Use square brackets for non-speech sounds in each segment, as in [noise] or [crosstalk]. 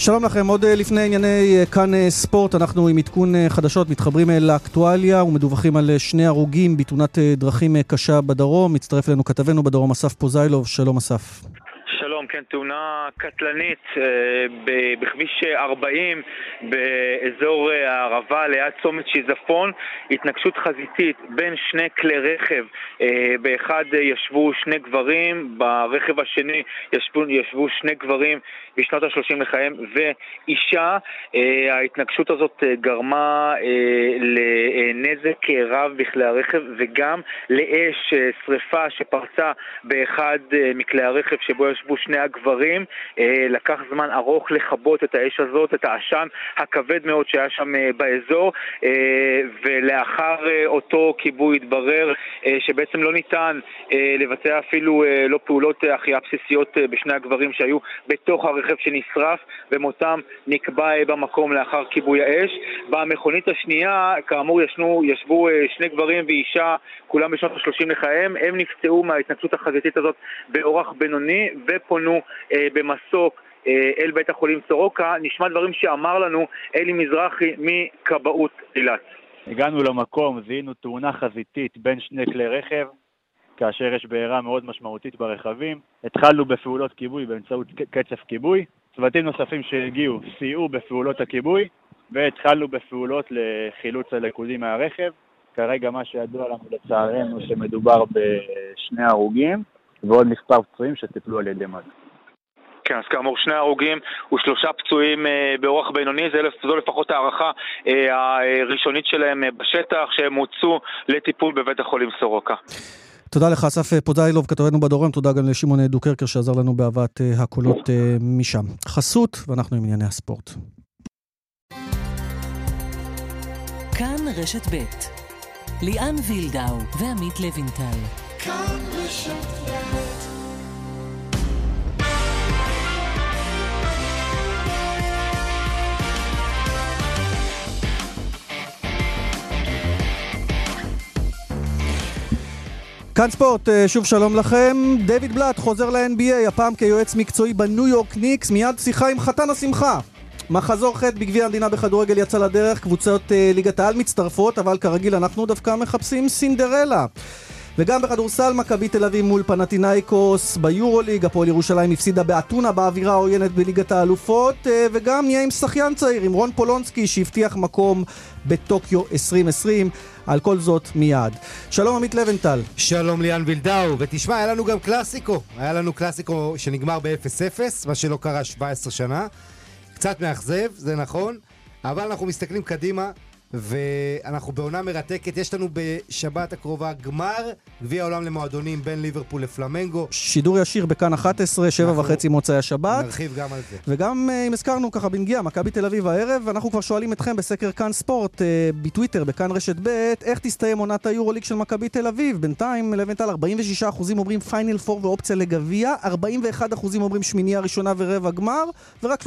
שלום לכם, עוד אה, לפני ענייני אה, כאן אה, ספורט, אנחנו עם עדכון חדשות, מתחברים לאקטואליה ומדווחים על שני הרוגים בתאונת דרכים קשה בדרום. מצטרף אלינו כתבנו בדרום אסף פוזיילוב, שלום אסף. כן, תאונה קטלנית אה, בכביש 40 באזור אה, הערבה ליד צומת שיזפון, התנגשות חזיתית בין שני כלי רכב, אה, באחד ישבו שני גברים, ברכב השני ישבו, ישבו שני גברים בשנות ה-30 לחייהם ואישה. ההתנגשות הזאת גרמה לנזק רב בכלי הרכב וגם לאש שריפה שפרצה באחד מכלי הרכב שבו ישבו שני הגברים. אה, לקח זמן ארוך לכבות את האש הזאת, את העשן הכבד מאוד שהיה שם אה, באזור, אה, ולאחר אותו כיבוי התברר שבעצם לא ניתן לבצע אפילו לא פעולות החייאה בסיסיות בשני הגברים שהיו בתוך הרכב שנשרף, ומותם נקבע במקום לאחר כיבוי האש. במכונית השנייה, כאמור, ישנו, ישבו שני גברים ואישה, כולם בשנות ה-30 לחייהם, הם נפצעו מההתנגשות החזיתית הזאת באורח בינוני, ופונו אה, במסוק אה, אל בית החולים סורוקה. נשמע דברים שאמר לנו אלי מזרחי מכבאות אילת. הגענו למקום, זיהינו תאונה חזיתית בין שני כלי רכב, כאשר יש בעירה מאוד משמעותית ברכבים. התחלנו בפעולות כיבוי באמצעות קצף כיבוי. צוותים נוספים שהגיעו סייעו בפעולות הכיבוי, והתחלנו בפעולות לחילוץ הלכודים מהרכב. כרגע מה שידוע לנו לצערנו שמדובר בשני הרוגים, ועוד מספר פצועים שטיפלו על ידי מד"א. כן, אז כאמור שני הרוגים ושלושה פצועים אה, באורח בינוני, זה, זו לפחות הערכה אה, הראשונית שלהם אה, בשטח, שהם הוצאו לטיפול בבית החולים סורוקה. תודה לך, אסף פודאילוב, כתבנו בדורם, תודה גם לשמעון דוקרקר שעזר לנו בהבאת הקולות משם. חסות, ואנחנו עם ענייני הספורט. כאן רשת ב' ליאן וילדאו ועמית לוינטל. כאן רשת כאן ספורט, אה, שוב שלום לכם. דויד בלאט חוזר ל-NBA, הפעם כיועץ מקצועי בניו יורק ניקס, מיד שיחה עם חתן השמחה. מחזור ח' בגביע המדינה בכדורגל יצא לדרך, קבוצות uh, ליגת העל מצטרפות, אבל כרגיל אנחנו דווקא מחפשים סינדרלה. וגם בכדורסל מכבי תל אביב מול פנטינאיקוס ביורוליג, הפועל ירושלים הפסידה באתונה באווירה העוינת בליגת האלופות, אה, וגם נהיה עם שחיין צעיר, עם רון פולונסקי שהבטיח מקום בטוקיו 2020. על כל זאת מיד. שלום עמית לבנטל. שלום ליאן וילדאו, ותשמע, היה לנו גם קלאסיקו. היה לנו קלאסיקו שנגמר ב-0-0, מה שלא קרה 17 שנה. קצת מאכזב, זה נכון, אבל אנחנו מסתכלים קדימה. ואנחנו בעונה מרתקת, יש לנו בשבת הקרובה גמר גביע העולם למועדונים בין ליברפול לפלמנגו. שידור ישיר בכאן 11, שבע וחצי מוצאי השבת. נרחיב גם על זה. וגם אה, אם הזכרנו ככה בנגיעה, מכבי תל אביב הערב, אנחנו כבר שואלים אתכם בסקר כאן ספורט, אה, בטוויטר, בכאן רשת ב', איך תסתיים עונת היורוליג של מכבי תל אביב? בינתיים, לבנטל, 46% אומרים פיינל פור ואופציה לגביע, 41% אומרים שמינייה ראשונה ורבע גמר, ורק 13%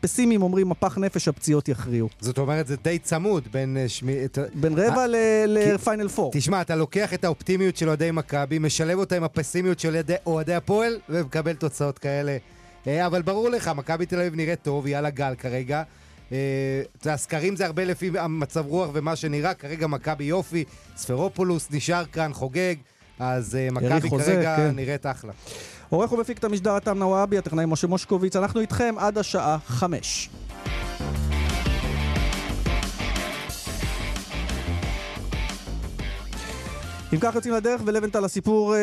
פסימיים אומרים מפח נפש, הפציעות יכריעו. זאת אומרת, זה די צמוד בין אה, שמי... בין רבע לפיינל פור. תשמע, אתה לוקח את האופטימיות של אוהדי מכבי, משלב אותה עם הפסימיות של אוהדי הפועל, ומקבל תוצאות כאלה. אה, אבל ברור לך, מכבי תל אביב נראית טוב, היא על הגל כרגע. אה, יודע, הסקרים זה הרבה לפי המצב רוח ומה שנראה, כרגע מכבי יופי, ספרופולוס נשאר כאן, חוגג, אז מכבי כרגע כן. נראית אחלה. עורך ומפיק את המשדר עתם נוואבי, הטכנאי משה מושקוביץ, אנחנו איתכם עד השעה חמש. אם כך יוצאים לדרך, ולבנטל, הסיפור uh,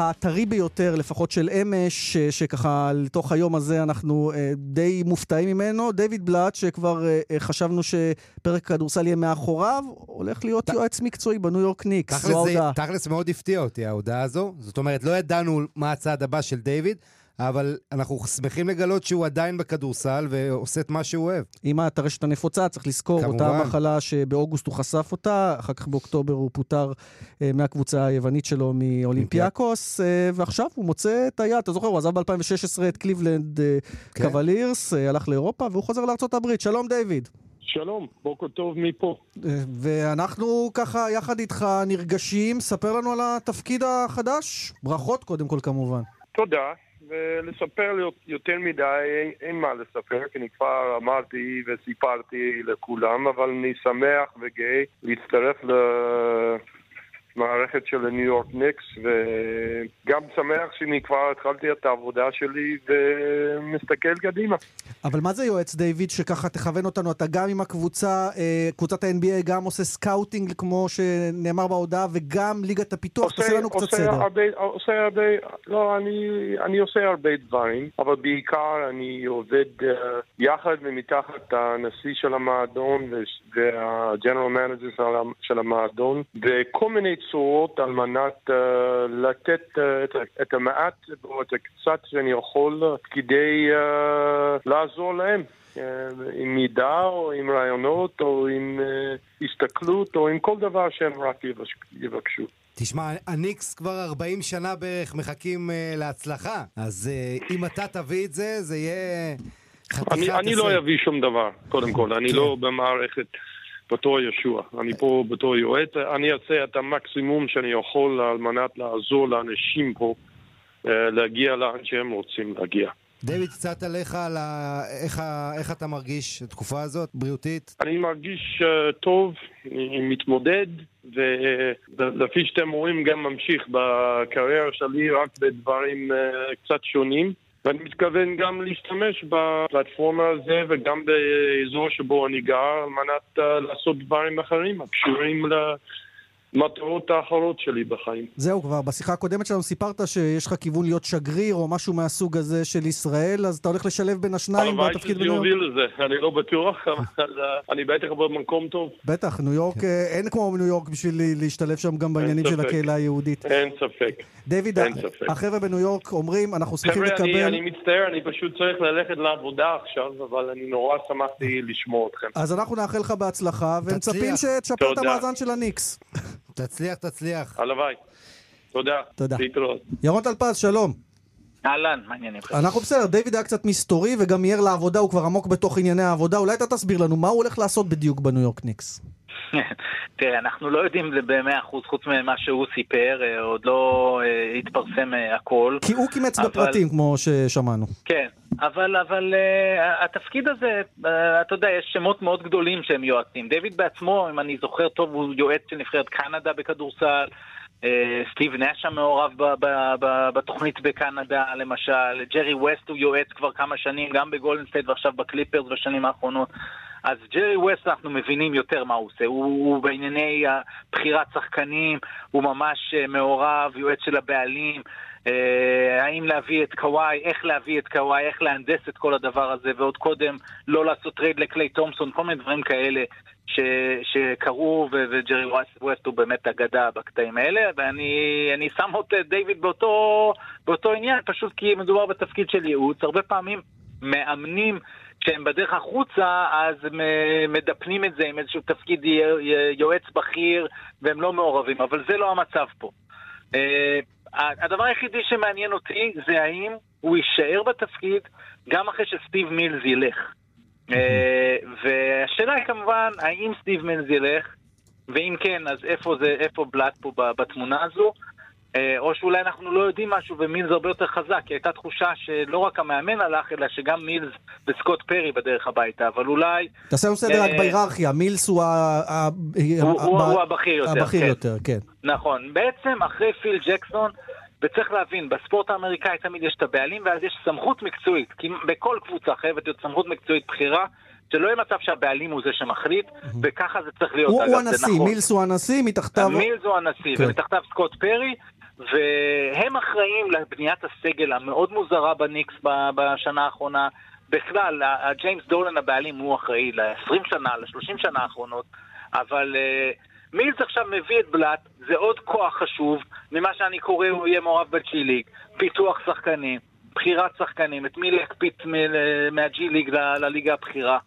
הטרי ביותר, לפחות של אמש, uh, שככה לתוך היום הזה אנחנו uh, די מופתעים ממנו. דיוויד בלאט, שכבר uh, uh, חשבנו שפרק כדורסל יהיה מאחוריו, הולך להיות ת... יועץ מקצועי בניו יורק ניקס, זו ההודעה. תכלס מאוד הפתיע אותי ההודעה הזו. זאת אומרת, לא ידענו מה הצעד הבא של דיוויד. אבל אנחנו שמחים לגלות שהוא עדיין בכדורסל ועושה את מה שהוא אוהב. עם הטרשת הנפוצה, צריך לזכור, כמובן. אותה מחלה שבאוגוסט הוא חשף אותה, אחר כך באוקטובר הוא פוטר אה, מהקבוצה היוונית שלו מאולימפיאקוס, אה, ועכשיו הוא מוצא את היעד. אתה זוכר, הוא עזב ב-2016 את קליבלנד אה, כן. קאבלירס, אה, הלך לאירופה, והוא חוזר לארה"ב. שלום, דיוויד. שלום, בוקר טוב מפה. אה, ואנחנו ככה יחד איתך נרגשים, ספר לנו על התפקיד החדש. ברכות קודם כל כמובן. תודה. ולספר יותר מדי, אין, מה לספר, כי אני כבר אמרתי וסיפרתי לכולם, אבל אני שמח וגאה להצטרף. מערכת של הניו יורק ניקס, וגם שמח שאני כבר התחלתי את העבודה שלי ומסתכל קדימה. אבל מה זה יועץ דיוויד שככה תכוון אותנו? אתה גם עם הקבוצה, אה, קבוצת ה-NBA גם עושה scouting כמו שנאמר בהודעה, וגם ליגת הפיתוח, תעשה לנו קצת עושה סדר. הרבה, עושה הרבה, לא, אני, אני עושה הרבה דברים, אבל בעיקר אני עובד uh, יחד ומתחת הנשיא של המועדון וה general manager של המועדון, וכל מיני צורות על מנת uh, לתת uh, את, את המעט או את הקצת שאני יכול כדי uh, לעזור להם. עם מידע או עם רעיונות או עם uh, הסתכלות או עם כל דבר שהם רק יבקשו. תשמע, הניקס כבר 40 שנה בערך מחכים uh, להצלחה, אז uh, אם אתה תביא את זה, זה יהיה חתיכת אני, אני לא אביא שום דבר, קודם כל, אני כן. לא במערכת בתור ישוע, אני פה בתור יועץ, אני אעשה את המקסימום שאני יכול על מנת לעזור לאנשים פה uh, להגיע לאן שהם רוצים להגיע. דויד, קצת עליך, על ה... איך, ה... איך אתה מרגיש התקופה הזאת, בריאותית? אני מרגיש uh, טוב, אני מתמודד, ולפי שאתם רואים גם ממשיך בקריירה שלי רק בדברים uh, קצת שונים. ואני מתכוון גם להשתמש בפלטפורמה הזה וגם באזור שבו אני גר על מנת uh, לעשות דברים אחרים הקשורים ל... המטרות האחרות שלי בחיים. זהו כבר, בשיחה הקודמת שלנו סיפרת שיש לך כיוון להיות שגריר או משהו מהסוג הזה של ישראל, אז אתה הולך לשלב בין השניים בתפקיד בניו יורק. הלוואי שזה יוביל לזה, אני לא בטוח, אבל אני בטח במקום טוב. בטח, ניו יורק, אין כמו ניו יורק בשביל להשתלב שם גם בעניינים של הקהילה היהודית. אין ספק. דיוויד, החבר'ה בניו יורק אומרים, אנחנו שמחים לקבל... חבר'ה, אני מצטער, אני פשוט צריך ללכת לעבודה עכשיו, אבל אני נורא שמחתי [laughs] לשמוע אתכם. אז אנחנו נאחל לך בהצלחה, ומצפים שתשפר את המאזן של הניקס. תצליח, תצליח. הלוואי. תודה. תודה. להתראות. ירון טלפז, שלום. אהלן, מה העניינים? אנחנו בסדר, דיוויד היה קצת מסתורי וגם מיהר לעבודה, הוא כבר עמוק בתוך ענייני העבודה. אולי אתה תסביר לנו מה הוא הולך לעשות בדיוק בניו יורק ניקס. [laughs] תראה, אנחנו לא יודעים במאה אחוז, חוץ ממה שהוא סיפר, עוד לא אה, התפרסם אה, הכל. כי הוא קימץ אבל... בפרטים, כמו ששמענו. כן, אבל, אבל uh, התפקיד הזה, uh, אתה יודע, יש שמות מאוד גדולים שהם יועצים. דיוויד בעצמו, אם אני זוכר טוב, הוא יועץ של נבחרת קנדה בכדורסל. Uh, סטיב נש המעורב ב- ב- ב- בתוכנית בקנדה, למשל. ג'רי ווסט הוא יועץ כבר כמה שנים, גם בגולדן סטייט ועכשיו בקליפרס בשנים האחרונות. אז ג'רי ווסט אנחנו מבינים יותר מה הוא עושה, הוא, הוא בענייני בחירת שחקנים, הוא ממש uh, מעורב, יועץ של הבעלים, uh, האם להביא את קוואי, איך להביא את קוואי, איך להנדס את כל הדבר הזה, ועוד קודם לא לעשות trade לקליי תומפסון, כל מיני דברים כאלה ש, שקרו, ו, וג'רי ווסט הוא באמת אגדה בקטעים האלה, ואני שם את דיוויד באותו, באותו עניין, פשוט כי מדובר בתפקיד של ייעוץ, הרבה פעמים מאמנים כשהם בדרך החוצה, אז מדפנים את זה עם איזשהו תפקיד יועץ בכיר, והם לא מעורבים, אבל זה לא המצב פה. הדבר היחידי שמעניין אותי זה האם הוא יישאר בתפקיד גם אחרי שסטיב מילס ילך. והשאלה היא כמובן, האם סטיב מילס ילך, ואם כן, אז איפה זה, איפה בלאט פה בתמונה הזו? או שאולי אנחנו לא יודעים משהו ומילס הרבה יותר חזק, כי הייתה תחושה שלא רק המאמן הלך, אלא שגם מילס וסקוט פרי בדרך הביתה, אבל אולי... תעשה לנו סדר רק בהיררכיה, מילס הוא הבכיר יותר, כן. נכון, בעצם אחרי פיל ג'קסון, וצריך להבין, בספורט האמריקאי תמיד יש את הבעלים, ואז יש סמכות מקצועית, כי בכל קבוצה חייבת להיות סמכות מקצועית בחירה. שלא יהיה מצב שהבעלים הוא זה שמחליט, וככה זה צריך להיות. הוא, הוא הנשיא, נכון. מילס הוא הנשיא, מתחתיו... מילס הוא הנשיא, כן. ומתחתיו סקוט פרי, והם אחראים לבניית הסגל המאוד מוזרה בניקס בשנה האחרונה. בכלל, ג'יימס דולן הבעלים הוא אחראי ל-20 שנה, ל-30 שנה האחרונות, אבל uh, מילס עכשיו מביא את בלאט, זה עוד כוח חשוב, ממה שאני קורא הוא יהיה מעורב בג'י ליג, פיתוח שחקנים. בחירת שחקנים, את מי להקפיץ מהג'י ליג לליגה הבכירה.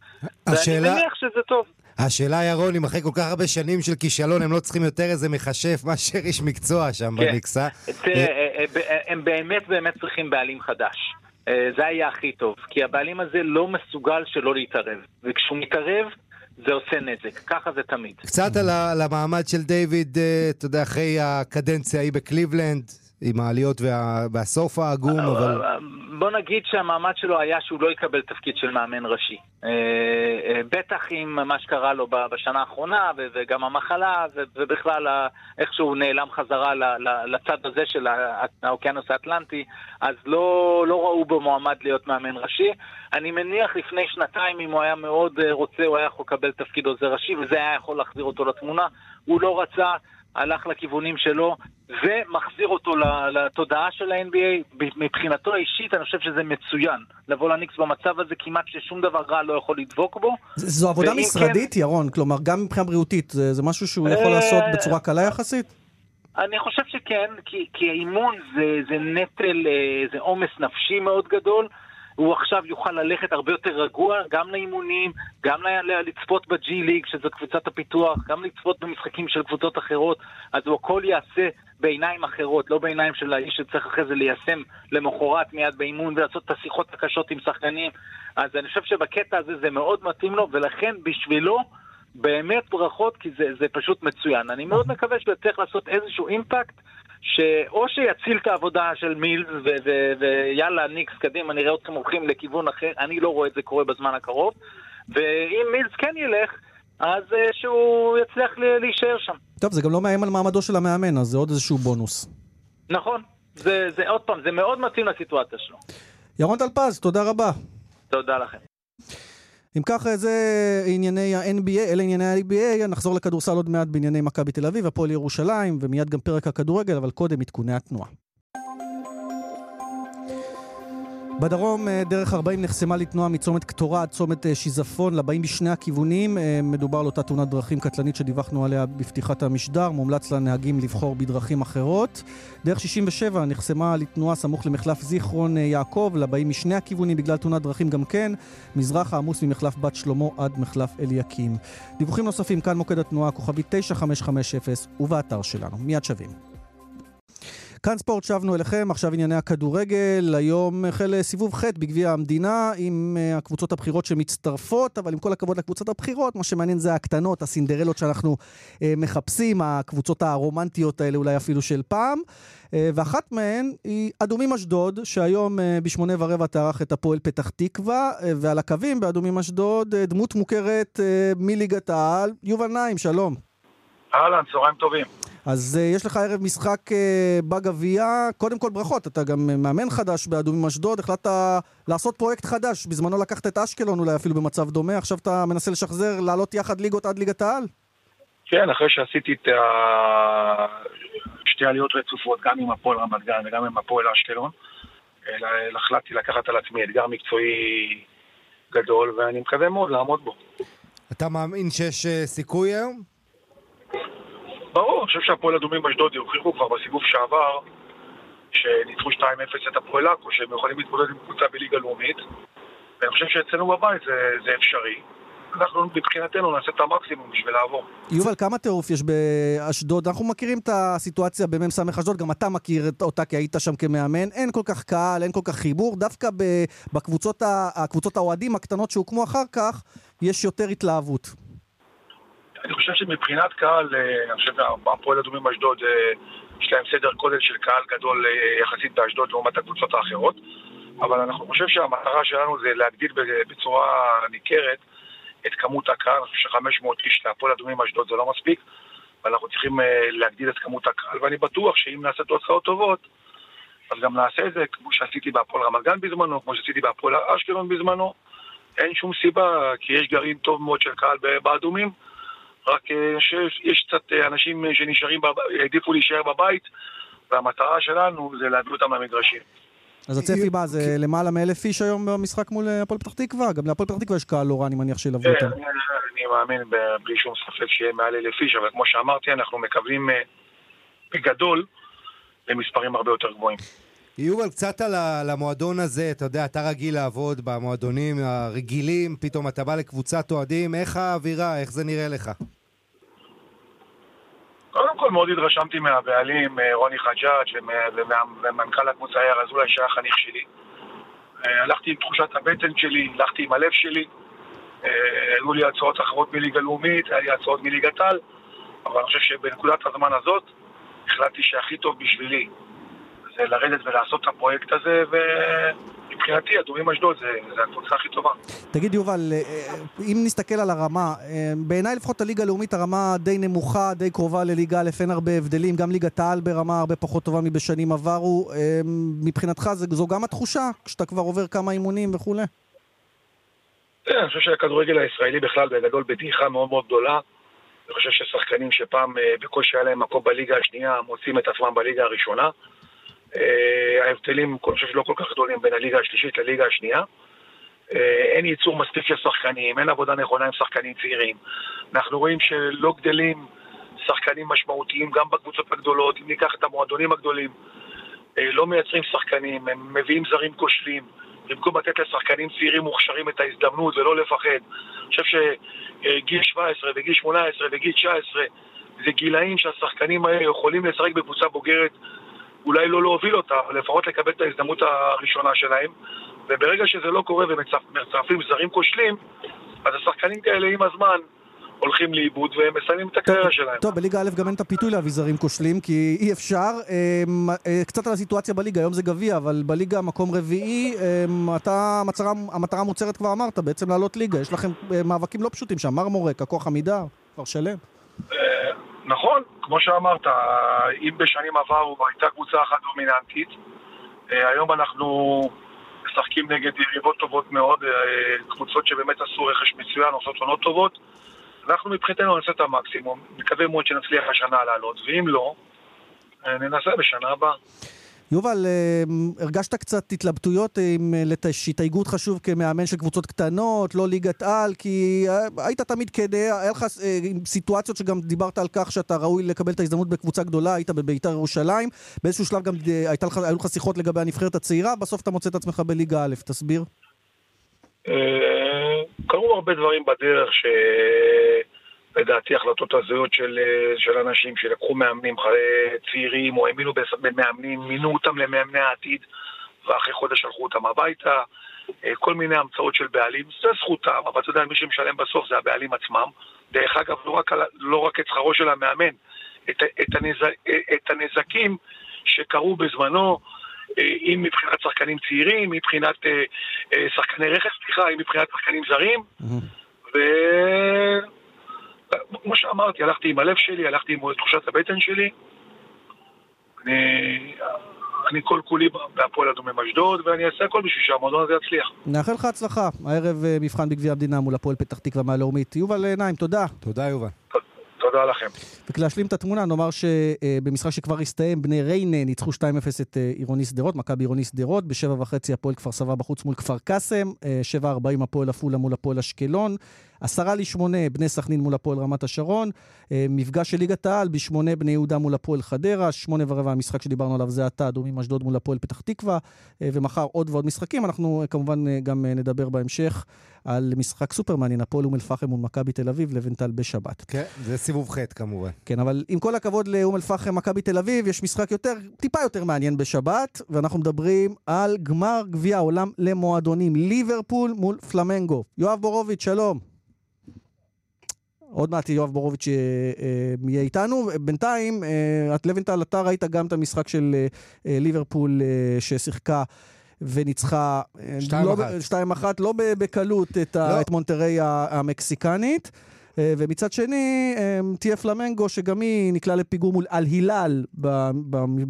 השאלה... ואני מניח שזה טוב. השאלה, ירון, אם אחרי כל כך הרבה שנים של כישלון הם לא צריכים יותר איזה מכשף מאשר איש מקצוע שם כן. בניקסה. הם באמת באמת צריכים בעלים חדש. זה היה הכי טוב, כי הבעלים הזה לא מסוגל שלא להתערב. וכשהוא מתערב, זה עושה נזק, ככה זה תמיד. קצת על המעמד של דיוויד, אתה יודע, אחרי הקדנציה ההיא בקליבלנד, עם העליות וה, והסוף העגום, אבל... בוא נגיד שהמעמד שלו היה שהוא לא יקבל תפקיד של מאמן ראשי. אה, אה, בטח עם מה שקרה לו בשנה האחרונה, וגם המחלה, ובכלל איך שהוא נעלם חזרה לצד הזה של האוקיינוס האטלנטי, אז לא, לא ראו בו מועמד להיות מאמן ראשי. אני מניח לפני שנתיים, אם הוא היה מאוד אה, רוצה, הוא היה יכול לקבל תפקיד עוזר ראשי, וזה היה יכול להחזיר אותו לתמונה. הוא לא רצה. הלך לכיוונים שלו ומחזיר אותו לתודעה של ה-NBA. מבחינתו האישית אני חושב שזה מצוין. לבוא לניקס במצב הזה כמעט ששום דבר רע לא יכול לדבוק בו. זו עבודה משרדית, כן... ירון? כלומר, גם מבחינה בריאותית, זה, זה משהו שהוא יכול לעשות בצורה קלה יחסית? אני חושב שכן, כי, כי האימון זה, זה נטל, אה, זה עומס נפשי מאוד גדול. הוא עכשיו יוכל ללכת הרבה יותר רגוע, גם לאימונים, גם לצפות בג'י ליג, שזו קבוצת הפיתוח, גם לצפות במשחקים של קבוצות אחרות, אז הוא הכל יעשה בעיניים אחרות, לא בעיניים של האיש שצריך אחרי זה ליישם למחרת מיד באימון ולעשות את השיחות הקשות עם שחקנים. אז אני חושב שבקטע הזה זה מאוד מתאים לו, ולכן בשבילו... באמת ברכות, כי זה, זה פשוט מצוין. אני מאוד מקווה שהוא יצליח לעשות איזשהו אימפקט שאו שיציל את העבודה של מילס ויאללה ניקס קדימה נראה אתכם הולכים לכיוון אחר, אני לא רואה את זה קורה בזמן הקרוב ואם מילס כן ילך אז uh, שהוא יצליח להישאר שם. טוב, זה גם לא מאיים על מעמדו של המאמן, אז זה עוד איזשהו בונוס. נכון, זה, זה עוד פעם, זה מאוד מתאים לסיטואציה שלו. ירון טלפז, תודה רבה. תודה לכם. אם ככה זה ענייני ה-NBA, אלה ענייני ה-NBA, נחזור לכדורסל עוד מעט בענייני מכבי תל אביב, הפועל ירושלים, ומיד גם פרק הכדורגל, אבל קודם עדכוני התנועה. בדרום אה, דרך 40 נחסמה לתנועה מצומת קטורה עד צומת אה, שיזפון לבאים בשני הכיוונים. אה, מדובר על אותה תאונת דרכים קטלנית שדיווחנו עליה בפתיחת המשדר. מומלץ לנהגים לבחור בדרכים אחרות. דרך 67 נחסמה לתנועה סמוך למחלף זיכרון יעקב לבאים משני הכיוונים בגלל תאונת דרכים גם כן. מזרח העמוס ממחלף בת שלמה עד מחלף אליקים. דיווחים נוספים כאן מוקד התנועה כוכבי 9550 ובאתר שלנו. מיד שווים. כאן ספורט, שבנו אליכם, עכשיו ענייני הכדורגל. היום החל סיבוב ח' בגביע המדינה עם אה, הקבוצות הבכירות שמצטרפות, אבל עם כל הכבוד לקבוצות הבכירות, מה שמעניין זה הקטנות, הסינדרלות שאנחנו אה, מחפשים, הקבוצות הרומנטיות האלה אולי אפילו של פעם. אה, ואחת מהן היא אדומים אשדוד, שהיום אה, בשמונה ורבע תארח את הפועל פתח תקווה, אה, ועל הקווים באדומים אשדוד, אה, דמות מוכרת אה, מליגת העל, יובל נעים, שלום. אהלן, צהריים טובים. אז uh, יש לך ערב משחק uh, בגביע. קודם כל ברכות, אתה גם מאמן חדש באדומים אשדוד, החלטת לעשות פרויקט חדש. בזמנו לקחת את אשקלון אולי אפילו במצב דומה, עכשיו אתה מנסה לשחזר, לעלות יחד ליגות עד ליגת העל? כן, אחרי שעשיתי את שתי עליות רצופות, גם עם הפועל רמת גן וגם עם הפועל אשקלון, החלטתי לקחת על עצמי אתגר מקצועי גדול, ואני מקווה מאוד לעמוד בו. אתה מאמין שיש uh, סיכוי היום? ברור, אני חושב שהפועל אדומים באשדוד הוכיחו כבר בסיבוב שעבר שניצחו 2-0 את הפועל עכו, שהם יכולים להתמודד עם קבוצה בליגה לאומית ואני חושב שאצלנו בבית זה, זה אפשרי. אנחנו מבחינתנו נעשה את המקסימום בשביל לעבור. יובל, כמה טירוף יש באשדוד? אנחנו מכירים את הסיטואציה במ"ס אשדוד, גם אתה מכיר אותה כי היית שם כמאמן. אין כל כך קהל, אין כל כך חיבור. דווקא בקבוצות האוהדים הקטנות שהוקמו אחר כך, יש יותר התלהבות. אני חושב שמבחינת קהל, אה, אני חושב שהפועל אדומים באשדוד, אה, יש להם סדר גודל של קהל גדול אה, יחסית באשדוד לעומת הקבוצות האחרות, אבל אני חושב שהמטרה שלנו זה להגדיל בצורה ניכרת את כמות הקהל, אני חושב ש-500 איש להפועל אדומים באשדוד זה לא מספיק, ואנחנו צריכים להגדיל את כמות הקהל, ואני בטוח שאם נעשה תוצאות טובות, אז גם נעשה את זה כמו שעשיתי בהפועל רמת גן בזמנו, כמו שעשיתי בהפועל אשקלון בזמנו. אין שום סיבה, כי יש גרעין טוב מאוד של קהל באדומים. רק אה, שיש קצת אה, אנשים שנשארים, העדיפו להישאר בבית, והמטרה שלנו זה להביא אותם למגרשים. אז הצפי מה, זה למעלה מאלף איש היום במשחק מול אה, הפועל פתח תקווה? גם להפועל פתח תקווה יש קהל לא רע, אני מניח שילוו כן, אותם. אני מאמין בלי שום ספק שיהיה מעל אלף איש, אבל כמו שאמרתי, אנחנו מקווים בגדול למספרים הרבה יותר גבוהים. יובל, קצת על המועדון הזה, אתה יודע, אתה רגיל לעבוד במועדונים הרגילים, פתאום אתה בא לקבוצת אוהדים, איך האווירה, איך זה נראה לך? קודם כל מאוד התרשמתי מהבעלים, אה, רוני חג'אג' ומנכ"ל הקבוצה יאיר אזולאי שהיה חניך שלי. אה, הלכתי עם תחושת הבטן שלי, הלכתי עם הלב שלי. אה, היו לי הצעות אחרות מליגה לאומית, היה לי הצעות מליגת על, אבל אני חושב שבנקודת הזמן הזאת החלטתי שהכי טוב בשבילי זה לרדת ולעשות את הפרויקט הזה, ומבחינתי, אדומים אשדוד זה, זה הקבוצה הכי טובה. תגיד יובל, אה, אם נסתכל על הרמה, אה, בעיניי לפחות הליגה הלאומית הרמה די נמוכה, די קרובה לליגה א', אין הרבה הבדלים, גם ליגת העל ברמה הרבה פחות טובה מבשנים עברו. אה, מבחינתך זו גם התחושה, כשאתה כבר עובר כמה אימונים וכולי? אני חושב שהכדורגל הישראלי בכלל בגדול בדעיכה מאוד מאוד גדולה. אני חושב ששחקנים שפעם בקושי היה להם מקום בליגה השנייה מוצאים את עצמם בליגה הראשונה. ההבדלים, אני חושב שלא כל כך גדולים בין הליגה השלישית לליגה השנייה. אה, אין ייצור מספיק של שחקנים, אין עבודה נכונה עם שחקנים צעירים. אנחנו רואים שלא גדלים שחקנים משמעותיים גם בקבוצות הגדולות, אם ניקח את המועדונים הגדולים, אה, לא מייצרים שחקנים, הם מביאים זרים כושלים. במקום לתת לשחקנים צעירים מוכשרים את ההזדמנות ולא לפחד. אני חושב שגיל 17 וגיל 18 וגיל 19 זה גילאים שהשחקנים האלה יכולים לשחק בקבוצה בוגרת, אולי לא להוביל אותה, אבל לפחות לקבל את ההזדמנות הראשונה שלהם. וברגע שזה לא קורה ומצרפים זרים כושלים, אז השחקנים כאלה עם הזמן הולכים לאיבוד והם מסיימים את הקריירה שלהם. טוב, בליגה א' גם אין את הפיתוי להביא זרים כושלים, כי אי אפשר. אמ, אה, קצת על הסיטואציה בליגה, היום זה גביע, אבל בליגה מקום רביעי, אמ, אתה, המטרה, המטרה המוצהרת כבר אמרת, בעצם לעלות ליגה. יש לכם אה, מאבקים לא פשוטים שם, מרמורק, הכוח עמידה, כבר שלם. אה, נכון, כמו שאמרת, אם בשנים עברו הייתה קבוצה אחת דומיננטית, היום אנחנו... משחקים נגד יריבות טובות מאוד, אה, קבוצות שבאמת עשו רכש מצוין, עושות עונות טובות. אנחנו מבחינתנו נעשה את המקסימום, מקווה מאוד שנצליח השנה לעלות, ואם לא, אה, ננסה בשנה הבאה. יובל, אה, הרגשת קצת התלבטויות עם אה, שהתייגו אותך שוב כמאמן של קבוצות קטנות, לא ליגת על, כי אה, היית תמיד כנה, היה לך סיטואציות שגם דיברת על כך שאתה ראוי לקבל את ההזדמנות בקבוצה גדולה, היית בביתר ירושלים, באיזשהו שלב גם לך, היו לך שיחות לגבי הנבחרת הצעירה, בסוף אתה מוצא את עצמך בליגה א', תסביר. קרו הרבה דברים בדרך ש... לדעתי החלטות הזויות של, אה, של אנשים שלקחו מאמנים צעירים או האמינו במאמנים, מינו אותם למאמני העתיד ואחרי חודש שלחו אותם הביתה, אה, כל מיני המצאות של בעלים, זה זכותם, אבל אתה יודע, מי שמשלם בסוף זה הבעלים עצמם. דרך אגב, לא רק, לא רק את שכרו של המאמן, את, את, הנז, את הנזקים שקרו בזמנו, אה, אם מבחינת שחקנים צעירים, מבחינת שחקני רכס, סליחה, אם מבחינת שחקנים זרים, mm-hmm. ו... כמו שאמרתי, הלכתי עם הלב שלי, הלכתי עם תחושת הבטן שלי. אני, אני כל כולי בהפועל אדומם אשדוד, ואני אעשה הכל בשביל שהמועדון הזה יצליח. נאחל לך הצלחה. הערב אה, מבחן בגביע המדינה מול הפועל פתח תקווה מהלאומית. יובל עיניים, תודה. תודה, יובל. תודה לכם. וכדי את התמונה, נאמר שבמשחק שכבר הסתיים, בני ריינה ניצחו 2-0 את אה, עירוני שדרות, מכבי עירוני שדרות, בשבע וחצי הפועל כפר סבא בחוץ מול כפר קאסם, אה, שבע ארבעים הפועל עפולה מול הפועל אשקלון, עשרה לשמונה בני סכנין מול הפועל רמת השרון, אה, מפגש של ליגת העל בשמונה בני יהודה מול הפועל חדרה, שמונה ורבע המשחק שדיברנו עליו זה עתה, אדומים אשדוד מול הפועל פתח תקווה, ומחר עוד ועוד משחקים. אנחנו כמובן גם נדבר בהמשך על משחק סופר מעניין, הפועל אום אל-פחם מול מכבי תל אביב, לבנטל בשבת. כן, זה סיבוב ח' כמובן. כן, אבל עם כל הכבוד לאום אל-פחם, מכבי תל אביב, יש משחק יותר, טיפה יותר מעניין בשבת, ואנחנו מדברים על גמר גביע העולם למועדונים, ליברפול מול פלמנגו. יואב בורוביץ', שלום. עוד מעט יואב בורוביץ' אה, אה, יהיה איתנו. בינתיים, אה, את לבנטל, אתה ראית גם את המשחק של ליברפול ששיחקה וניצחה 2-1 לא, לא בקלות את, לא. את מונטריי המקסיקנית. אה, ומצד שני, אה, תהיה פלמנגו, שגם היא נקלעה לפיגור מול אל-הילל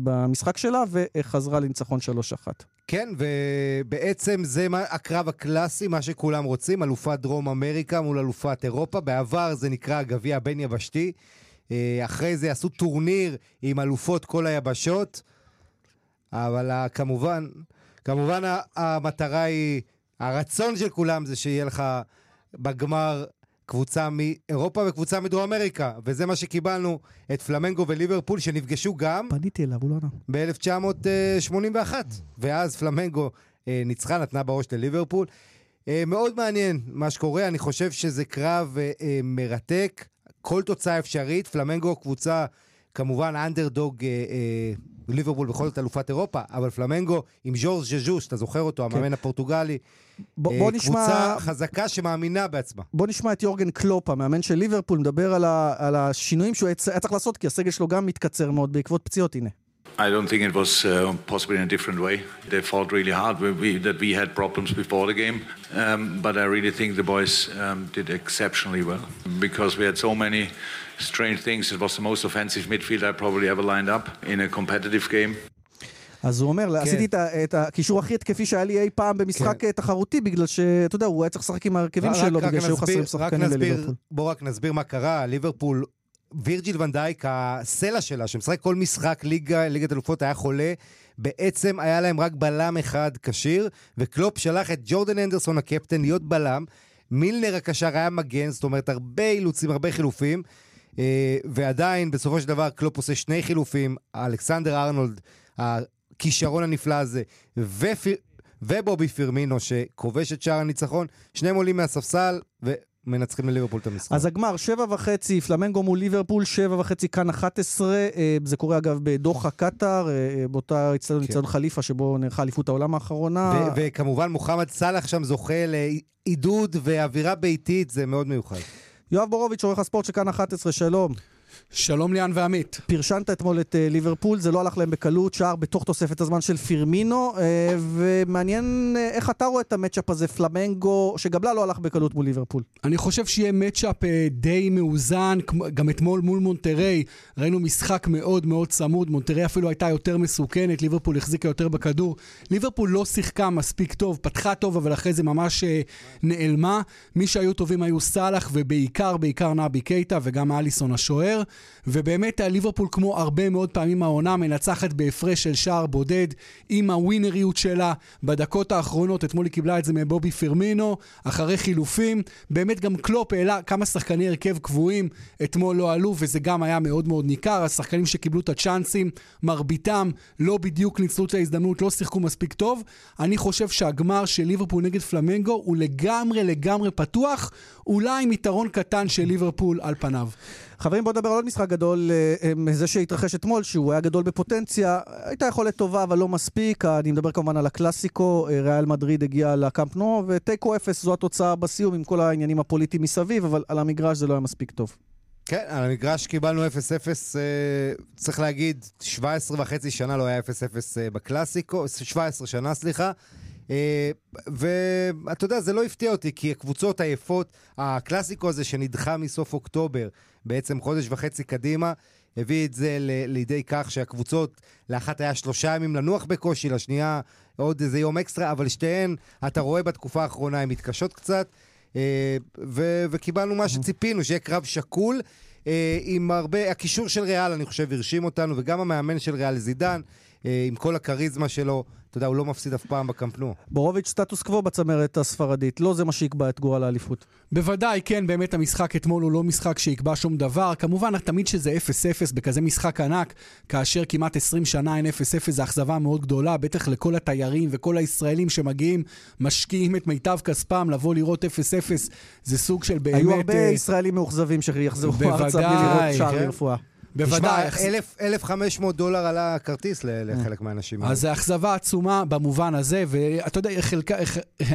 במשחק שלה, וחזרה לניצחון 3-1. כן, ובעצם זה הקרב הקלאסי, מה שכולם רוצים, אלופת דרום אמריקה מול אלופת אירופה. בעבר זה נקרא הגביע הבין-יבשתי. אה, אחרי זה עשו טורניר עם אלופות כל היבשות. אבל כמובן, כמובן המטרה היא, הרצון של כולם זה שיהיה לך בגמר קבוצה מאירופה וקבוצה מדרום אמריקה, וזה מה שקיבלנו, את פלמנגו וליברפול שנפגשו גם... פניתי אליו, הוא לא ענה. ב-1981, ואז פלמנגו אה, ניצחה, נתנה בראש לליברפול. אה, מאוד מעניין מה שקורה, אני חושב שזה קרב אה, אה, מרתק, כל תוצאה אפשרית, פלמנגו קבוצה כמובן אנדרדוג אה, אה, ליברפול בכל זאת אלופת אירופה, אבל פלמנגו עם ז'ורז ז'ז'וס, אתה זוכר אותו, כן. המאמן הפורטוגלי. בוא, בוא אה, קבוצה נשמע... חזקה שמאמינה בעצמה. בוא נשמע את יורגן קלופ, המאמן של ליברפול, מדבר על, ה, על השינויים שהוא היה צריך לעשות, כי הסגל שלו גם מתקצר מאוד בעקבות פציעות, הנה. I don't think it was uh, possible in a different way. They fought really hard. We, we, that we had problems before the game, um, but I really think the boys um, did exceptionally well because we had so many strange things. It was the most offensive midfield I probably ever lined up in a competitive game. אז הוא אומר, עשיתי את את הקישור הכי התקפי שהיה לי אי פעם במשחק אה, תחרותי, בגלל שאתה יודע, הוא היה צריך לשחק עם ההרכבים שלו, רק בגלל שהיו חסרים שחקנים לליברפול. בואו רק נסביר מה קרה. ליברפול, וירג'יל ואן דייק, הסלע שלה, שמשחק כל משחק ליגה, ליגת אלופות, היה חולה. בעצם היה להם רק בלם אחד כשיר, וקלופ שלח את ג'ורדן הנדרסון הקפטן להיות בלם. מילנר הקשר היה מגן, זאת אומרת הרבה אילוצים, הרבה חילופים. אה, ועדיין, בסופו של דבר, קלופ עושה שני חילופים, אלכסנדר ארנולד, הכישרון הנפלא הזה, ופיר... ובובי פירמינו שכובש את שער הניצחון, שניהם עולים מהספסל ומנצחים לליברפול את המשחק. אז הגמר, שבע וחצי, פלמנגו מול ליברפול, שבע וחצי, כאן 11. אה, זה קורה אגב בדוחה, קטאר, אה, באותה אצטדיון כן. חליפה, שבו נערכה אליפות העולם האחרונה. וכמובן מוחמד סאלח שם זוכה לעידוד ואווירה ביתית, זה מאוד מיוחד. יואב בורוביץ', עורך הספורט של כאן 11, שלום. שלום ליאן ועמית. פרשנת אתמול את אה, ליברפול, זה לא הלך להם בקלות, שער בתוך תוספת הזמן של פירמינו, אה, ומעניין אה, איך אתה רואה את ה matchup הזה, פלמנגו, שגם לה לא הלך בקלות מול ליברפול. אני חושב שיהיה matchup אה, די מאוזן, גם אתמול מול מונטריי ראינו משחק מאוד מאוד צמוד, מונטריי אפילו הייתה יותר מסוכנת, ליברפול החזיקה יותר בכדור. ליברפול לא שיחקה מספיק טוב, פתחה טוב, אבל אחרי זה ממש אה, נעלמה. מי שהיו טובים היו סאלח, ובעיקר, בעיקר נבי קייטה, וגם אליסון השוער. ובאמת אה, ליברפול, כמו הרבה מאוד פעמים העונה, מנצחת בהפרש של שער בודד, עם הווינריות שלה בדקות האחרונות. אתמול היא קיבלה את זה מבובי פירמינו, אחרי חילופים. באמת גם קלופ העלה כמה שחקני הרכב קבועים, אתמול לא עלו, וזה גם היה מאוד מאוד ניכר. השחקנים שקיבלו את הצ'אנסים, מרביתם לא בדיוק ניצלו את ההזדמנות, לא שיחקו מספיק טוב. אני חושב שהגמר של ליברפול נגד פלמנגו הוא לגמרי לגמרי פתוח, אולי עם יתרון קטן של ליברפול על פניו. חברים, בואו נדבר על עוד משחק גדול, אה, אה, זה שהתרחש אתמול, שהוא היה גדול בפוטנציה, הייתה יכולת טובה, אבל לא מספיק. אני מדבר כמובן על הקלאסיקו, אה, ריאל מדריד הגיע לקאמפ נו, ותיקו אפס זו התוצאה בסיום, עם כל העניינים הפוליטיים מסביב, אבל על המגרש זה לא היה מספיק טוב. כן, על המגרש קיבלנו 0-0, אה, צריך להגיד, 17 וחצי שנה לא היה 0-0 אה, בקלאסיקו, 17 שנה, סליחה. אה, ואתה יודע, זה לא הפתיע אותי, כי הקבוצות עייפות, הקלאסיקו הזה שנדחה מסוף אוקטובר, בעצם חודש וחצי קדימה, הביא את זה לידי כך שהקבוצות, לאחת היה שלושה ימים לנוח בקושי, לשנייה עוד איזה יום אקסטרה, אבל שתיהן, אתה רואה בתקופה האחרונה, הן מתקשות קצת. אה, ו- וקיבלנו מה שציפינו, שיהיה קרב שקול. אה, עם הרבה, הקישור של ריאל, אני חושב, הרשים אותנו, וגם המאמן של ריאל זידן, עם כל הכריזמה שלו, אתה יודע, הוא לא מפסיד אף פעם בקמפנו. בורוביץ' סטטוס קוו בצמרת הספרדית, לא זה מה שיקבע את גורל האליפות. בוודאי, כן, באמת המשחק אתמול הוא לא משחק שיקבע שום דבר. כמובן, תמיד שזה 0-0 בכזה משחק ענק, כאשר כמעט 20 שנה אין 0-0, זו אכזבה מאוד גדולה, בטח לכל התיירים וכל הישראלים שמגיעים, משקיעים את מיטב כספם לבוא לראות 0-0, זה סוג של באמת... היו הרבה אה, ישראלים מאוכזבים שיחזרו ארצה בלי לראות שער כן. בוודאי. תשמע, אלף- 1,500 דולר עלה הכרטיס לחלק מהאנשים. האלה. אז זה אכזבה עצומה במובן הזה, ואתה יודע, חלק,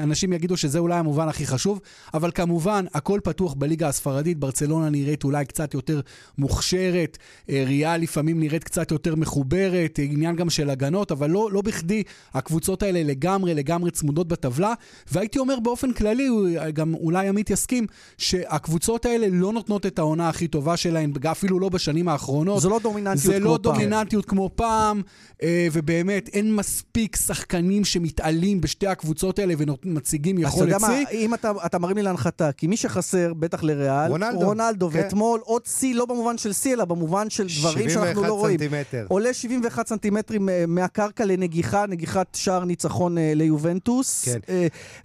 אנשים יגידו שזה אולי המובן הכי חשוב, אבל כמובן, הכל פתוח בליגה הספרדית, ברצלונה נראית אולי קצת יותר מוכשרת, אה, ריאל לפעמים נראית קצת יותר מחוברת, עניין גם של הגנות, אבל לא, לא בכדי הקבוצות האלה לגמרי לגמרי צמודות בטבלה, והייתי אומר באופן כללי, גם אולי עמית יסכים, שהקבוצות האלה לא נותנות את העונה הכי טובה שלהן, אפילו לא בשנים האחרונות. זו לא דומיננטיות זה כמו לא פעם. דומיננטיות כמו פעם, אה, ובאמת אין מספיק שחקנים שמתעלים בשתי הקבוצות האלה ומציגים אז אתה יכולת יודע מה, שיא. אם אתה, אתה מרים לי להנחתה, כי מי שחסר, בטח לריאל, רונלדו. רונלדו, כן. ואתמול עוד שיא, לא במובן של שיא, אלא במובן של דברים שאנחנו לא רואים. סנטימטר. עולה 71 סנטימטרים אה, מהקרקע לנגיחה, נגיחת שער ניצחון אה, ליובנטוס. כן.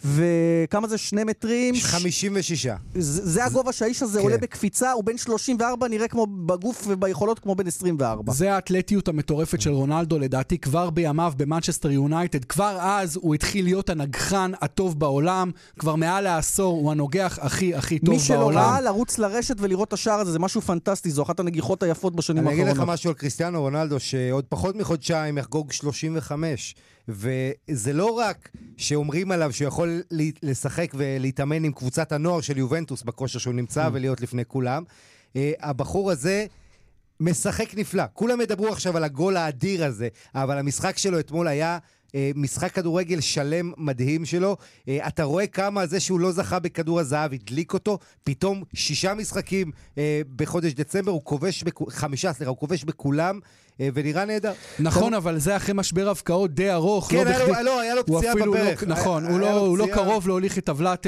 וכמה זה? שני מטרים? 56. זה זה הגובה שהאיש הזה כן. עולה בקפיצה, הוא בן 34, נראה כמו בגוף וביכולות כמו בן 24. זה האתלטיות המטורפת של רונלדו, לדעתי כבר בימיו במנצ'סטר יונייטד. כבר אז הוא התחיל להיות הנגחן הטוב בעולם. כבר מעל לעשור הוא הנוגח הכי הכי טוב מי שלא בעולם. ראה, לרוץ לרשת ולראות את השער הזה, זה משהו פנטסטי, זו אחת הנגיחות היפות בשנים אני אגיד לך האחרונות. משהו על קריסטיאנו רונלדו, שעוד פחות מחודשיים יחגוג 35. וזה לא רק שאומרים עליו שהוא יכול ל- לשחק ולהתאמן עם קבוצת הנוער של יובנטוס בכושר שהוא נמצא ולהיות לפני כולם. אה, הבחור הזה, משחק נפלא. כולם ידברו עכשיו על הגול האדיר הזה, אבל המשחק שלו אתמול היה אה, משחק כדורגל שלם מדהים שלו. אה, אתה רואה כמה זה שהוא לא זכה בכדור הזהב הדליק אותו. פתאום שישה משחקים אה, בחודש דצמבר, הוא כובש, בכ... חמישה, סליחה, הוא כובש בכולם. אה, ונראה נהדר. נכון, אבל זה אחרי משבר הבקעות די ארוך. כן, לא היה לו- לא, פציעה לא- בברך. נכון, הוא לא- לא. קרוב להוליך את טבלת